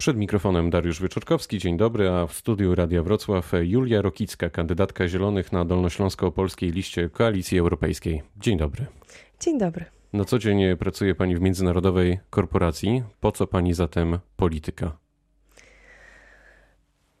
Przed mikrofonem Dariusz Wyczorkowski, dzień dobry, a w studiu Radia Wrocław Julia Rokicka, kandydatka Zielonych na Dolnośląsko-Polskiej liście Koalicji Europejskiej. Dzień dobry. Dzień dobry. Na co dzień pracuje Pani w międzynarodowej korporacji. Po co Pani zatem polityka?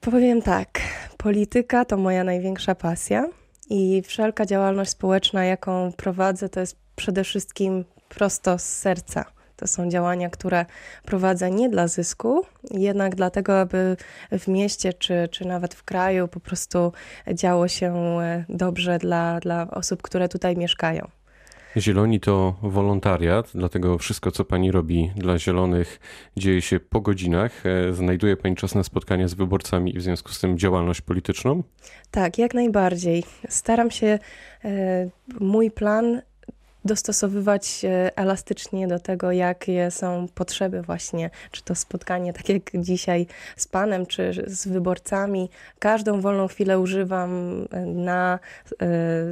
Powiem tak, polityka to moja największa pasja i wszelka działalność społeczna, jaką prowadzę, to jest przede wszystkim prosto z serca. To są działania, które prowadzę nie dla zysku, jednak dlatego, aby w mieście czy, czy nawet w kraju po prostu działo się e, dobrze dla, dla osób, które tutaj mieszkają. Zieloni to wolontariat, dlatego wszystko, co pani robi dla zielonych, dzieje się po godzinach. E, znajduje pani czas na spotkania z wyborcami i w związku z tym działalność polityczną? Tak, jak najbardziej. Staram się e, mój plan dostosowywać elastycznie do tego, jakie są potrzeby właśnie, czy to spotkanie, tak jak dzisiaj z Panem, czy z wyborcami. Każdą wolną chwilę używam e, na e,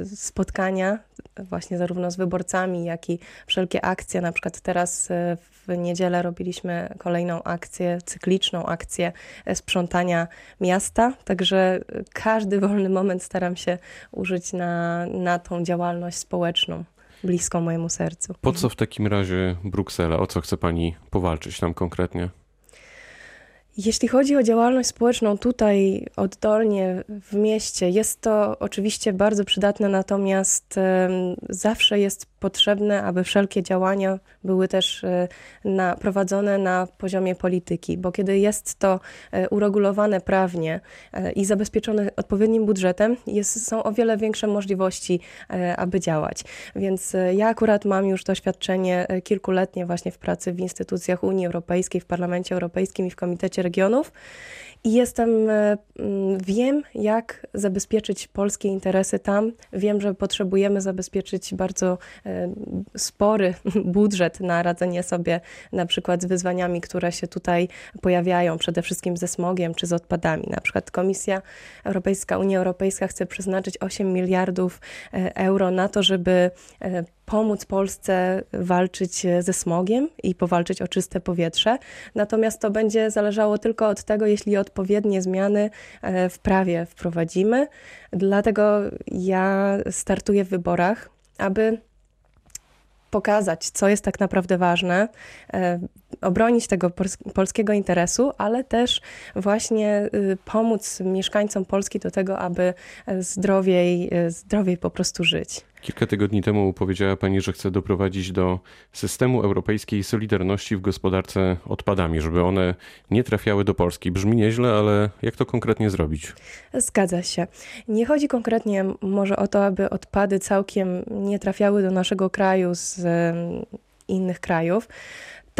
spotkania właśnie zarówno z wyborcami, jak i wszelkie akcje. Na przykład teraz e, w niedzielę robiliśmy kolejną akcję, cykliczną akcję sprzątania miasta, także każdy wolny moment staram się użyć na, na tą działalność społeczną bliską mojemu sercu. Po co w takim razie Bruksela? O co chce pani powalczyć tam konkretnie? Jeśli chodzi o działalność społeczną tutaj oddolnie w mieście, jest to oczywiście bardzo przydatne, natomiast zawsze jest potrzebne, aby wszelkie działania były też e, na, prowadzone na poziomie polityki, bo kiedy jest to e, uregulowane prawnie e, i zabezpieczone odpowiednim budżetem, jest, są o wiele większe możliwości, aby działać. Więc ja akurat mam już doświadczenie kilkuletnie właśnie w pracy w instytucjach Unii Europejskiej, w Parlamencie Europejskim i w Komitecie Regionów. I jestem, mm, wiem, jak zabezpieczyć polskie interesy tam. Wiem, że potrzebujemy zabezpieczyć bardzo spory budżet na radzenie sobie na przykład z wyzwaniami, które się tutaj pojawiają, przede wszystkim ze smogiem czy z odpadami. Na przykład Komisja Europejska, Unia Europejska chce przeznaczyć 8 miliardów e, euro na to, żeby pomóc Polsce walczyć ze smogiem i powalczyć o czyste powietrze. Natomiast to będzie zależało tylko od tego, jeśli odpowiednie zmiany e, w prawie wprowadzimy. Dlatego ja startuję w wyborach, aby pokazać, co jest tak naprawdę ważne, e, obronić tego polskiego interesu, ale też właśnie y, pomóc mieszkańcom Polski do tego, aby zdrowiej, zdrowiej po prostu żyć. Kilka tygodni temu powiedziała Pani, że chce doprowadzić do systemu europejskiej solidarności w gospodarce odpadami, żeby one nie trafiały do Polski. Brzmi nieźle, ale jak to konkretnie zrobić? Zgadza się. Nie chodzi konkretnie może o to, aby odpady całkiem nie trafiały do naszego kraju z innych krajów.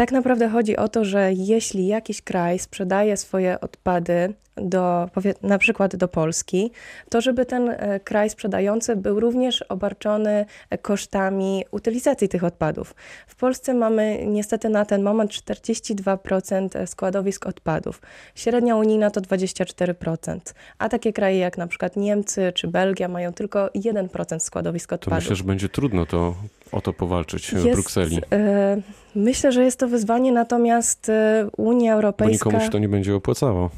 Tak naprawdę chodzi o to, że jeśli jakiś kraj sprzedaje swoje odpady do, na przykład do Polski, to żeby ten e, kraj sprzedający był również obarczony kosztami utylizacji tych odpadów. W Polsce mamy niestety na ten moment 42% składowisk odpadów. Średnia unijna to 24%, a takie kraje jak na przykład Niemcy czy Belgia mają tylko 1% składowisk odpadów. To myślę, że będzie trudno to o to powalczyć w Brukseli. E, myślę, że jest to wyzwanie, natomiast e, Unia Europejska... Bo nikomu się to nie będzie opłacało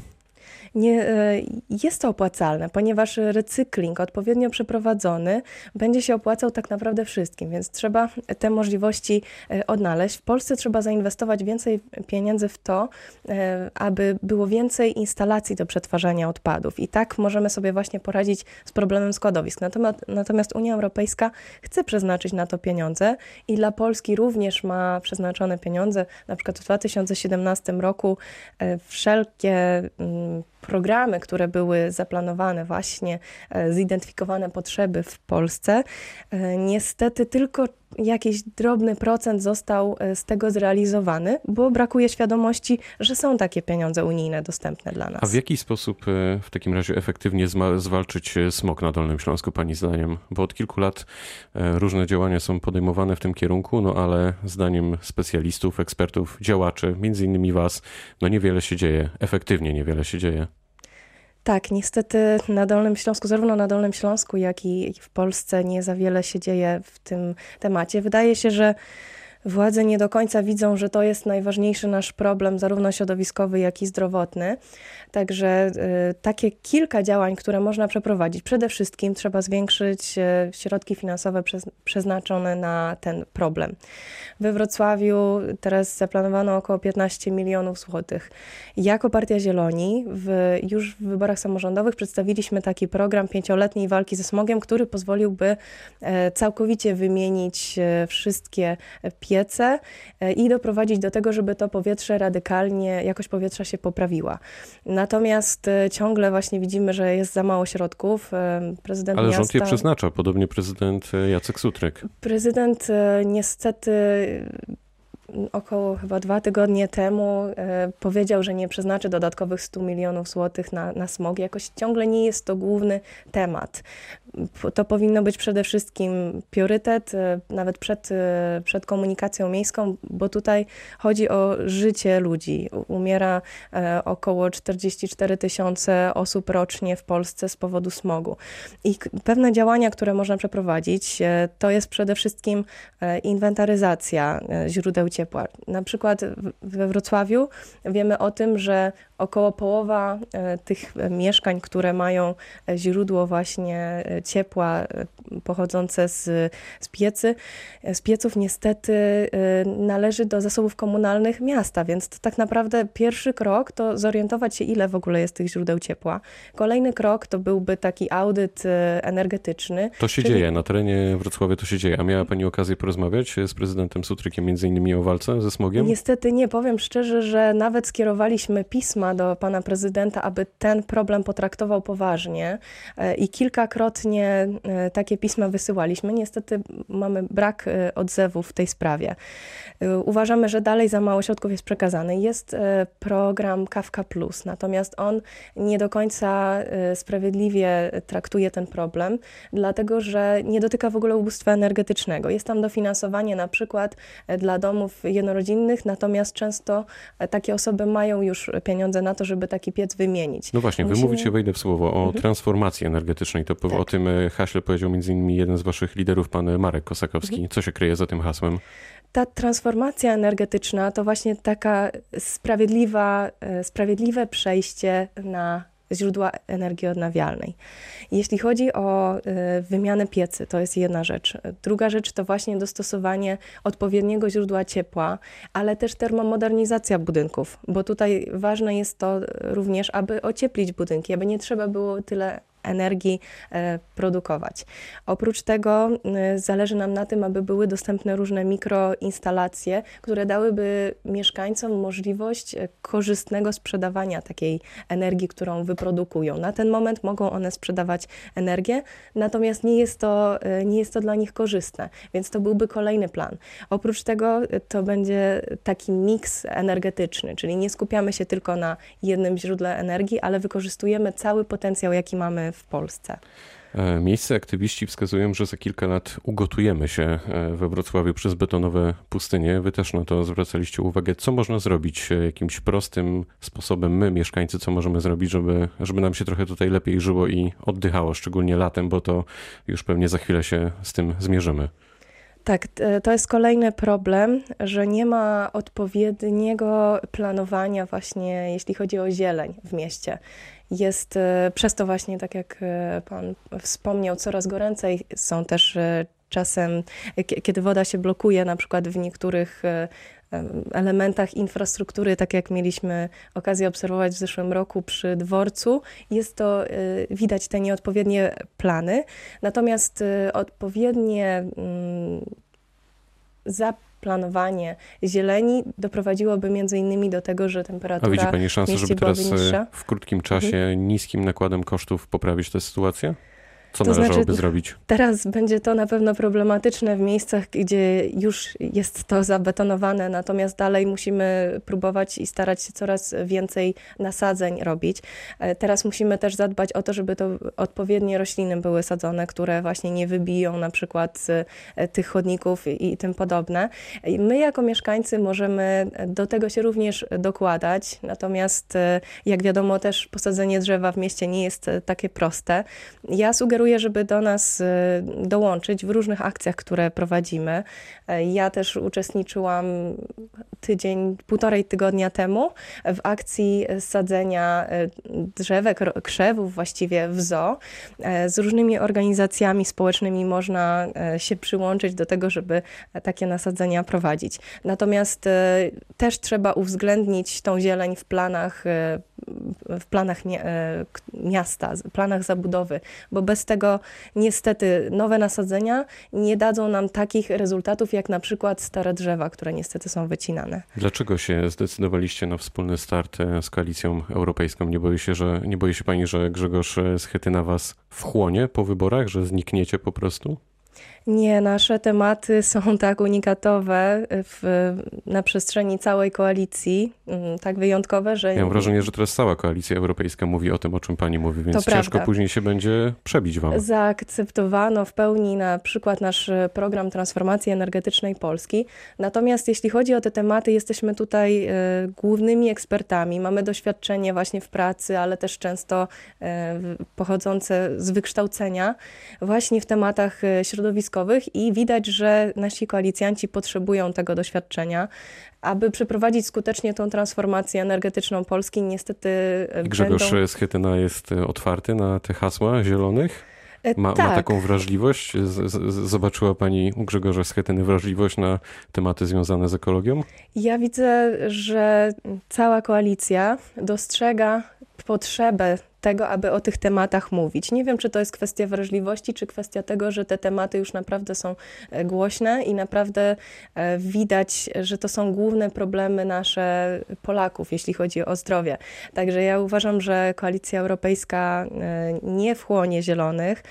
nie, e, jest to opłacalne, ponieważ recykling odpowiednio przeprowadzony będzie się opłacał tak naprawdę wszystkim, więc trzeba te możliwości e, odnaleźć. W Polsce trzeba zainwestować więcej pieniędzy w to, e, aby było więcej instalacji do przetwarzania odpadów i tak możemy sobie właśnie poradzić z problemem składowisk. Natomiast, natomiast Unia Europejska chce przeznaczyć na to pieniądze i dla Polski również ma przeznaczone pieniądze. Na przykład w 2017 roku wszelkie mm, programy, które były zaplanowane, właśnie e, zidentyfikowane potrzeby w Polsce, e, niestety tylko jakiś drobny procent został e, z tego zrealizowany, bo brakuje świadomości, że są takie pieniądze unijne dostępne dla nas. A w jaki sposób w takim razie efektywnie zwalczyć smog na Dolnym Śląsku, Pani zdaniem? Bo od kilku lat różne działania są podejmowane w tym kierunku, no ale zdaniem specjalistów, ekspertów, działaczy, między innymi Was, no niewiele się dzieje, efektywnie niewiele się dzieje. Tak, niestety na Dolnym Śląsku, zarówno na Dolnym Śląsku, jak i w Polsce nie za wiele się dzieje w tym temacie. Wydaje się, że Władze nie do końca widzą, że to jest najważniejszy nasz problem, zarówno środowiskowy, jak i zdrowotny. Także y, takie kilka działań, które można przeprowadzić. Przede wszystkim trzeba zwiększyć y, środki finansowe przeznaczone na ten problem. We Wrocławiu teraz zaplanowano około 15 milionów złotych. Jako Partia Zieloni w, już w wyborach samorządowych przedstawiliśmy taki program pięcioletniej walki ze smogiem, który pozwoliłby e, całkowicie wymienić e, wszystkie piece e, i doprowadzić do tego, żeby to powietrze radykalnie, jakość powietrza się poprawiła. Natomiast ciągle właśnie widzimy, że jest za mało środków. Prezydent Ale miasta, rząd je przeznacza, podobnie prezydent Jacek Sutryk. Prezydent niestety około chyba dwa tygodnie temu e, powiedział, że nie przeznaczy dodatkowych 100 milionów złotych na, na smog. Jakoś ciągle nie jest to główny temat. To powinno być przede wszystkim priorytet, e, nawet przed, e, przed komunikacją miejską, bo tutaj chodzi o życie ludzi. Umiera około 44 tysiące osób rocznie w Polsce z powodu smogu. I pewne działania, które można przeprowadzić, to jest przede wszystkim inwentaryzacja źródeł ciepła. Na przykład we Wrocławiu wiemy o tym, że około połowa e, tych mieszkań, które mają e, źródło właśnie e, ciepła pochodzące z, z piecy, z pieców niestety należy do zasobów komunalnych miasta, więc to tak naprawdę pierwszy krok to zorientować się, ile w ogóle jest tych źródeł ciepła. Kolejny krok to byłby taki audyt energetyczny. To się czyli... dzieje, na terenie Wrocławia to się dzieje. A miała Pani okazję porozmawiać z prezydentem Sutrykiem między innymi o walce ze smogiem? Niestety nie, powiem szczerze, że nawet skierowaliśmy pisma do pana prezydenta, aby ten problem potraktował poważnie i kilkakrotnie takie pisma wysyłaliśmy. Niestety mamy brak e, odzewu w tej sprawie. Uważamy, że dalej za mało środków jest przekazane. Jest program Kawka Plus, natomiast on nie do końca sprawiedliwie traktuje ten problem, dlatego że nie dotyka w ogóle ubóstwa energetycznego. Jest tam dofinansowanie na przykład dla domów jednorodzinnych, natomiast często takie osoby mają już pieniądze na to, żeby taki piec wymienić. No właśnie, Musimy... wy mówicie, wejdę w słowo, o mhm. transformacji energetycznej. To tak. o tym e, haśle powiedział między innymi jeden z waszych liderów, pan Marek Kosakowski. Mhm. Co się kryje za tym hasłem? ta transformacja energetyczna to właśnie taka sprawiedliwa, e, sprawiedliwe przejście na źródła energii odnawialnej. Jeśli chodzi o y, wymianę piecy, to jest jedna rzecz. Druga rzecz to właśnie dostosowanie odpowiedniego źródła ciepła, ale też termomodernizacja budynków, bo tutaj ważne jest to również, aby ocieplić budynki, aby nie trzeba było tyle energii e, produkować. Oprócz tego e, zależy nam na tym, aby były dostępne różne mikroinstalacje, które dałyby mieszkańcom możliwość e, korzystnego sprzedawania takiej energii, którą wyprodukują. Na ten moment mogą one sprzedawać energię, natomiast nie jest to, nie jest to dla nich korzystne, więc to byłby kolejny plan. Oprócz tego to będzie taki miks energetyczny, czyli nie skupiamy się tylko na jednym źródle energii, ale wykorzystujemy cały potencjał, jaki mamy w Polsce. E, miejsce aktywiści wskazują, że za kilka lat ugotujemy się e, we Wrocławiu przez betonowe pustynie. Wy też na to zwracaliście uwagę. Co można zrobić e, jakimś prostym sposobem, my, mieszkańcy, co możemy zrobić, żeby, żeby nam się trochę tutaj lepiej żyło i oddychało, szczególnie latem, bo to już pewnie za chwilę się z tym zmierzymy. Tak, to jest kolejny problem, że nie ma odpowiedniego planowania właśnie, jeśli chodzi o zieleń w mieście. Jest e, przez to właśnie, tak jak e, Pan wspomniał, coraz goręcej są też e, czasem, kiedy woda się blokuje, na przykład w niektórych elementach infrastruktury, tak jak mieliśmy okazję obserwować w zeszłym roku przy dworcu, jest to, widać te nieodpowiednie plany. Natomiast odpowiednie mm, zaplanowanie zieleni doprowadziłoby między innymi do tego, że temperatura A widzi Pani szansę, żeby teraz e, w krótkim czasie mhm. niskim nakładem kosztów poprawić tę sytuację? Co to należałoby znaczy, zrobić? Teraz będzie to na pewno problematyczne w miejscach, gdzie już jest to zabetonowane, natomiast dalej musimy próbować i starać się coraz więcej nasadzeń robić. E, teraz musimy też zadbać o to, żeby to odpowiednie rośliny były sadzone, które właśnie nie wybiją na przykład e, tych chodników i, tym podobne. My jako mieszkańcy możemy do tego się również dokładać, natomiast e, jak wiadomo też posadzenie drzewa w mieście nie jest takie proste. Ja sugeruję sugeruję, żeby do nas y, dołączyć w różnych akcjach, które prowadzimy. E, ja też uczestniczyłam tydzień, półtorej tygodnia temu w akcji sadzenia e, drzewek, krzewów właściwie w zoo. Z różnymi organizacjami społecznymi można się przyłączyć do tego, żeby takie nasadzenia prowadzić. Natomiast też trzeba uwzględnić tą zieleń w planach w planach miasta, planach zabudowy, bo bez tego niestety nowe nasadzenia nie dadzą nam takich rezultatów jak na przykład stare drzewa, które niestety są wycinane. Dlaczego się zdecydowaliście na wspólny start e, z koalicją europejską? Nie boi się, że nie boi się pani, że Grzegorz Schetyna was wchłonie po wyborach, że znikniecie po prostu? Nie, nasze tematy są tak unikatowe w, na przestrzeni całej koalicji, mm, tak wyjątkowe, że... Ja mam wrażenie, że teraz cała koalicja europejska mówi o tym, o czym pani mówi, więc to ciężko prawda. później się będzie przebić wam. Zaakceptowano w pełni na przykład nasz program transformacji energetycznej Polski. Natomiast jeśli chodzi o te tematy, jesteśmy tutaj e, głównymi ekspertami. Mamy doświadczenie właśnie w pracy, ale też często e, pochodzące z wykształcenia właśnie w tematach środowiskowych środowiskowych i widać, że nasi koalicjanci potrzebują tego doświadczenia, aby przeprowadzić skutecznie tą transformację energetyczną Polski. Niestety I Grzegorz będą... Schetyna jest e, otwarty na te hasła zielonych? E, ma, tak. ma, taką wrażliwość? Z, z, zobaczyła Pani u Grzegorza Schetyny wrażliwość na tematy związane z ekologią? Ja widzę, że cała koalicja dostrzega potrzebę tego, aby o tych tematach mówić. Nie wiem, czy to jest kwestia wrażliwości, czy kwestia tego, że te tematy już naprawdę są e, głośne i naprawdę e, widać, że to są główne problemy nasze Polaków, jeśli chodzi o zdrowie. Także ja uważam, że Koalicja Europejska e, nie wchłonie Zielonych.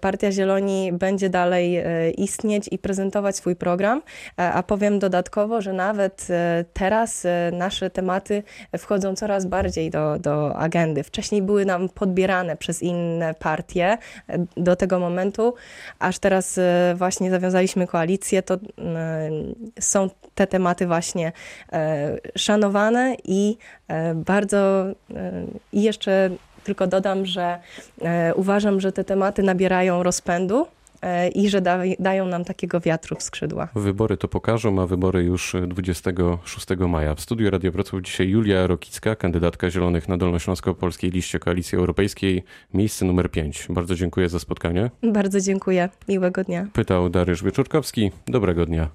Partia Zieloni będzie dalej istnieć i prezentować swój program, a powiem dodatkowo, że nawet teraz nasze tematy wchodzą coraz bardziej do, do agendy. Wcześniej były na tam podbierane przez inne partie do tego momentu, aż teraz e, właśnie zawiązaliśmy koalicję, to e, są te tematy właśnie e, szanowane i bardzo i jeszcze tylko dodam, że uważam, że te tematy nabierają rozpędu. E, i że da, dają nam takiego wiatru w skrzydła. Wybory to pokażą, a wybory już 26 maja. W studiu Radio Wrocław dzisiaj Julia Rokicka, kandydatka Zielonych na Dolnośląsko-Polskiej liście Koalicji Europejskiej, miejsce numer 5. Bardzo dziękuję za spotkanie. Bardzo dziękuję. Miłego dnia. Pytał Dariusz Wieczorkowski. Dobrego dnia.